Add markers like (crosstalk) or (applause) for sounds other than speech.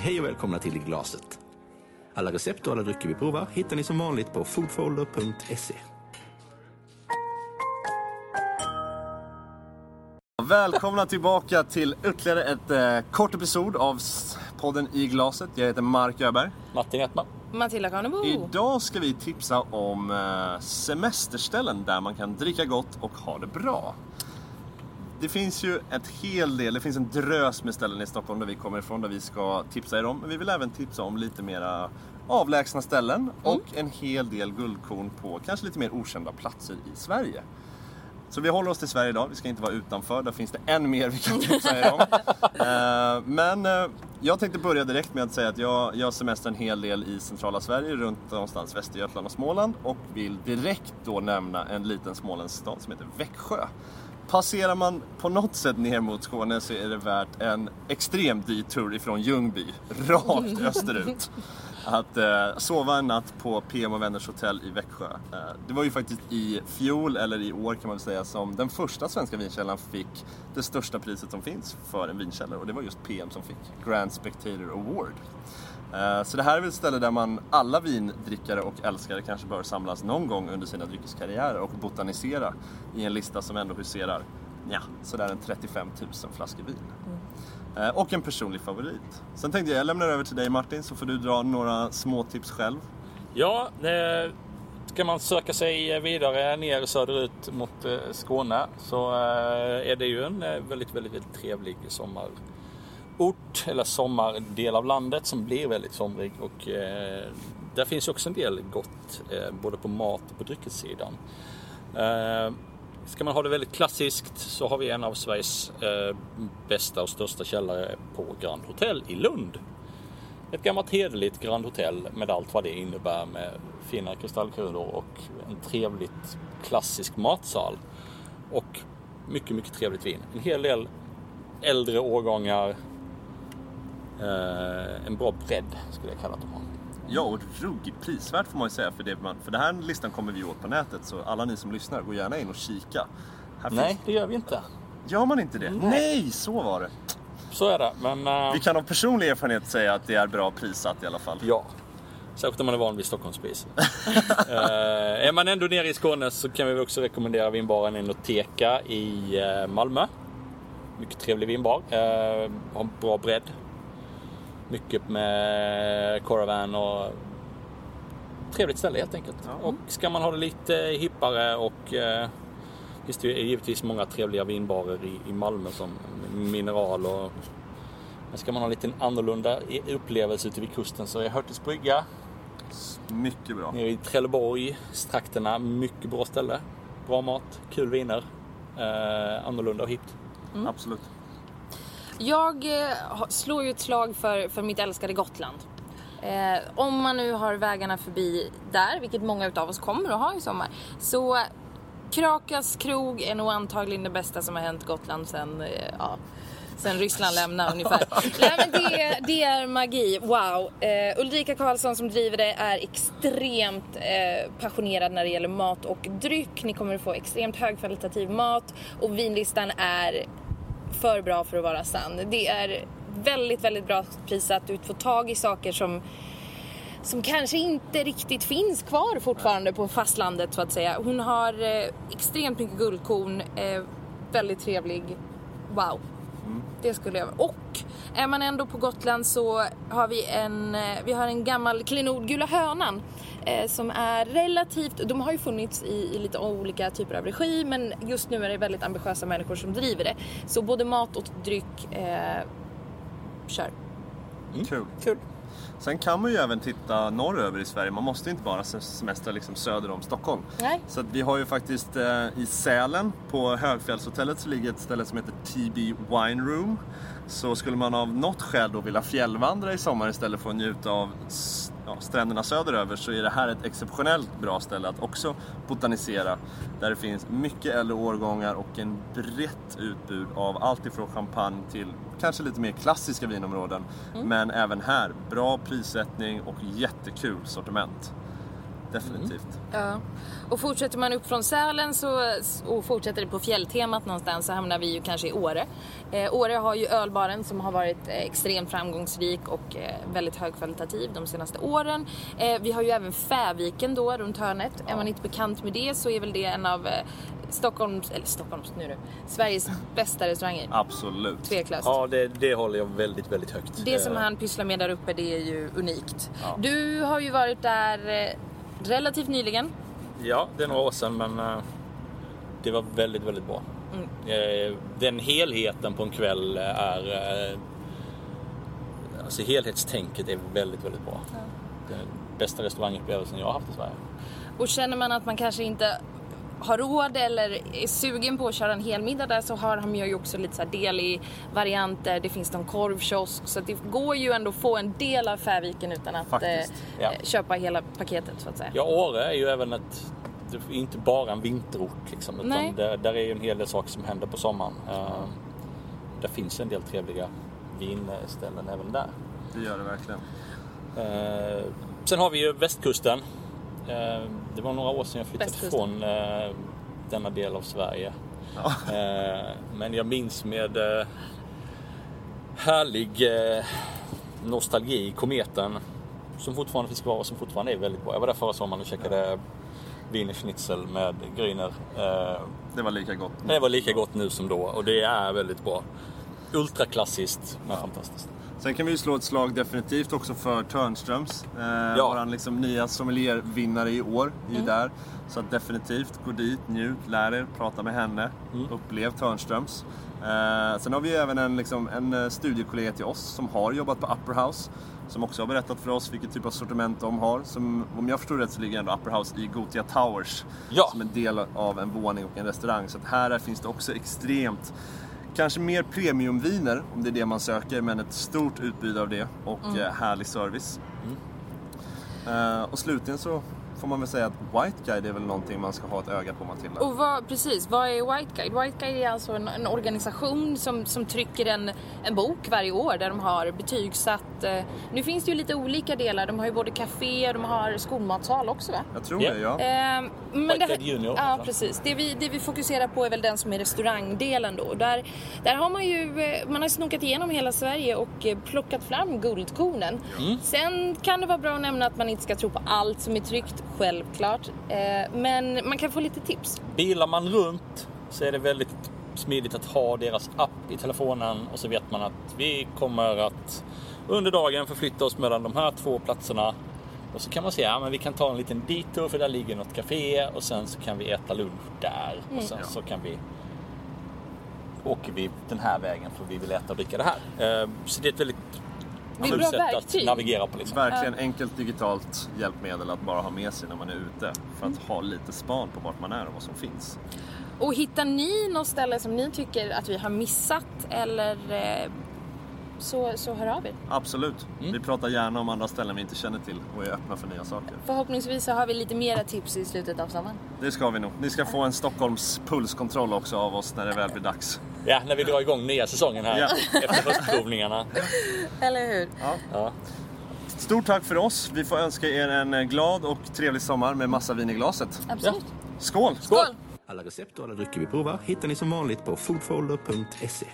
Hej och välkomna till I glaset. Alla recept och alla drycker vi provar hittar ni som vanligt på foodfolder.se. Välkomna tillbaka till ytterligare ett eh, kort episod av s- podden I glaset. Jag heter Mark Öberg. Martin Ekman. Matilda Karnebo. Idag ska vi tipsa om eh, semesterställen där man kan dricka gott och ha det bra. Det finns ju ett hel del, det finns en drös med ställen i Stockholm där vi kommer ifrån där vi ska tipsa er om. Men vi vill även tipsa om lite mera avlägsna ställen och en hel del guldkorn på kanske lite mer okända platser i Sverige. Så vi håller oss till Sverige idag, vi ska inte vara utanför. Där finns det än mer vi kan tipsa er om. (laughs) Eh, Men eh, jag tänkte börja direkt med att säga att jag, jag semestrar en hel del i centrala Sverige, runt någonstans Västergötland och Småland. Och vill direkt då nämna en liten småländsk stad som heter Växjö. Passerar man på något sätt ner mot Skåne så är det värt en extrem detour ifrån Ljungby, (laughs) rakt (laughs) österut. Att eh, sova en natt på PM och Vänners hotell i Växjö. Eh, det var ju faktiskt i fjol, eller i år kan man väl säga, som den första svenska vinkällan fick det största priset som finns för en vinkällare. Och det var just PM som fick Grand Spectator Award. Eh, Så det här är väl ett ställe där man, alla vindrickare och älskare kanske bör samlas någon gång under sina dryckeskarriärer och botanisera i en lista som ändå huserar, ja, sådär en 35 000 flaskor vin. Eh, Och en personlig favorit. Sen tänkte jag, jag lämnar över till dig Martin så får du dra några små tips själv. Ja, eh, ska man söka sig vidare ner söderut mot Skåne så är det ju en väldigt, väldigt, väldigt trevlig sommarort eller sommardel av landet som blir väldigt somrig och eh, där finns också en del gott eh, både på mat och på dryckessidan. Eh, Ska man ha det väldigt klassiskt så har vi en av Sveriges eh, bästa och största källare på Grand Hotel i Lund. Ett gammalt hederligt Grand Hotel med allt vad det innebär med fina kristallkulor och en trevligt klassisk matsal. Och mycket, mycket trevligt vin. En hel del äldre årgångar. Eh, en bra bredd skulle jag kalla det. för. Ja, och ruggigt prisvärt får man ju säga för det, man, för den här listan kommer vi åt på nätet så alla ni som lyssnar, gå gärna in och kika. Här Nej, finns, det gör vi inte. gör man inte det? Nej, så var det. Så är det. Men eh, Vi kan av personlig erfarenhet säga att det är bra prissatt i alla fall. Ja. Särskilt om man är van vid Stockholmspris. uh, (laughs) är man ändå nere i Skåne så kan vi också rekommendera vinbaren Enoteka i eh, Malmö. Mycket trevlig vinbar. Uh, har bra bredd. Mycket med Coravan och trevligt ställe helt enkelt. Och ska man ha det lite hippare och uh, finns det ju givetvis många trevliga vinbarer i, i Malmö som Mineral och men ska man ha en lite annorlunda upplevelse ute vid kusten så är Hörtes brygga Mycket bra. nere i Trelleborg, trakterna, mycket bra ställe. Bra mat, kul viner, eh, annorlunda och hippt. Absolut. Jag eh, slår ju ett slag för, för mitt älskade Gotland. Eh, om man nu har vägarna förbi där, vilket många utav oss kommer att ha i sommar, så Krakas krog är nog antagligen det bästa som har hänt Gotland sen, eh, ja, sen Ryssland lämnade (laughs) ungefär. Nej, men det, det är magi, wow. Eh, Ulrika Karlsson som driver det är extremt eh, passionerad när det gäller mat och dryck. Ni kommer att få extremt högkvalitativ mat och vinlistan är för bra för att vara sann. Det är väldigt, väldigt bra prisat. Du får tag i saker som som kanske inte riktigt finns kvar fortfarande på fastlandet så att säga. Hon har eh, extremt mycket guldkorn, eh, väldigt trevlig. Wow. Det skulle jag Och är man ändå på Gotland så har vi en, eh, vi har en gammal klenod, Gula Hönan, eh, som är relativt, de har ju funnits i, i lite olika typer av regi men just nu är det väldigt ambitiösa människor som driver det. Så både mat och dryck, eh, kör. Kul. Kul. Sen kan man ju även titta norröver i Sverige. Man måste inte bara semestra liksom söder om Stockholm. Nej. Så vi har ju faktiskt eh, i Sälen på Högfjällshotellet så ligger ett ställe som heter TB Wine Room. Så skulle man av något skäl då vilja fjällvandra i sommar istället för att njuta av ja, stränderna söderöver så är det här ett exceptionellt bra ställe att också botanisera. Där det finns mycket äldre årgångar och en brett utbud av allt ifrån champagne till kanske lite mer klassiska vinområden. Men även här, bra prissättning och jättekul sortiment. Definitivt. Ja. Och fortsätter man upp från Sälen så, och fortsätter på fjälltemat någonstans så hamnar vi ju kanske i Åre. Eh, Åre har ju ölbaren som har varit eh, extremt framgångsrik och eh, väldigt högkvalitativ de senaste åren. Eh, vi har ju även Fäviken då runt hörnet. Är man inte bekant med det så är väl det en av eh, Stockholms, eller Stockholms nu du, Sveriges (laughs) bästa restauranger. Absolut. Tveklöst. Ja, det, det håller jag väldigt, väldigt högt. Det som Eh, han pysslar med där uppe det är ju unikt. Du har ju varit där relativt nyligen. Ja, det är några år sedan men eh, det var väldigt, väldigt bra. Eh, Den helheten på en kväll är... eh, Alltså helhetstänket är väldigt, väldigt bra. Den bästa restaurangupplevelsen jag har haft i Sverige. Och känner man att man kanske inte har råd eller är sugen på att köra en hel middag där så har de ju också lite så här deli-varianter. Det finns någon korvkiosk så det går ju ändå att få en del av Färviken utan att Faktiskt, eh, ja. köpa hela paketet så att säga. Ja, Åre är ju även ett... Det är inte bara en vinterort liksom, utan Nej. där, där är ju en hel del saker som händer på sommaren. Eh, Där finns en del trevliga vinställen även där. Det gör det verkligen. Eh, sen har vi ju västkusten. Eh, det var några år sedan jag flyttade Västkusten. från eh, denna del av Sverige. Eh, men jag minns med eh, härlig eh, nostalgi kometen som fortfarande finns kvar och som fortfarande är väldigt bra. Jag var där förra sommaren och käkade Wiener Schnitzel med Grüner. Det var lika gott. det var lika gott nu som då och det är väldigt bra. Ultraklassiskt men fantastiskt. Sen kan vi ju slå ett slag definitivt också för Törnströms. Eh, Ja. Våran liksom nya sommeliervinnare i år är Mm. ju där. Så att definitivt, gå dit, njut, lär er, prata med henne, Mm. upplev Törnströms. Eh, sen har vi även en, liksom, en eh, studiekollega till oss som har jobbat på Upper House. Som också har berättat för oss vilket typ av sortiment de har. Som, om jag förstår rätt så ligger ändå Upper House i Gotia Towers. Ja. Som en del av en våning och en restaurang. Så att här finns det också extremt Kanske mer premiumviner om det är det man söker, men ett stort utbud av det och Mm. eh, härlig service. Eh, och slutligen så får man väl säga att White Guide är väl någonting man ska ha ett öga på Matilda. Och vad, precis, vad är White Guide? White Guide är alltså en, en organisation som, som trycker en, en bok varje år där de har betygsatt... Eh, nu finns det ju lite olika delar. De har ju både café och de har skolmatsal också va? Jag tror Ja. det, ja. Ehm, men White det- Guide Junior, Ja, va? precis. Det vi, det vi fokuserar på är väl den som är restaurangdelen då. Där, där har man ju eh, man har snokat igenom hela Sverige och eh, plockat fram guldkornen. Mm. Sen kan det vara bra att nämna att man inte ska tro på allt som är tryckt, självklart. Eh, men man kan få lite tips. Bilar man runt så är det väldigt smidigt att ha deras app i telefonen och så vet man att vi kommer att under dagen förflytta oss mellan de här två platserna. Och så kan man säga, ja men vi kan ta en liten detour för där ligger något café och sen så kan vi äta lunch där. Och sen så kan vi åker vi den här vägen för vi vill äta och dricka det här. Eh, Så det är ett väldigt Det är bra sätt att verktyg. navigera på. Liksom. Verkligen enkelt digitalt hjälpmedel att bara ha med sig när man är ute. För att ha lite span på vart man är och vad som finns. Och hittar ni något ställe som ni tycker att vi har missat eller eh, så, så hör av er. Absolut. Vi pratar gärna om andra ställen vi inte känner till och är öppna för nya saker. Förhoppningsvis så har vi lite mera tips i slutet av sommaren. Det ska vi nog. Ni ska få en Stockholms pulskontroll också av oss när det väl blir dags. Ja, när vi drar igång nya säsongen här Ja. efter höstprovningarna. (laughs) Eller hur? Ja. Stort tack för oss. Vi får önska er en glad och trevlig sommar med massa vin i glaset. Absolut. Skål! Skål! Alla recept och alla drycker vi provar hittar ni som vanligt på foodfolder.se.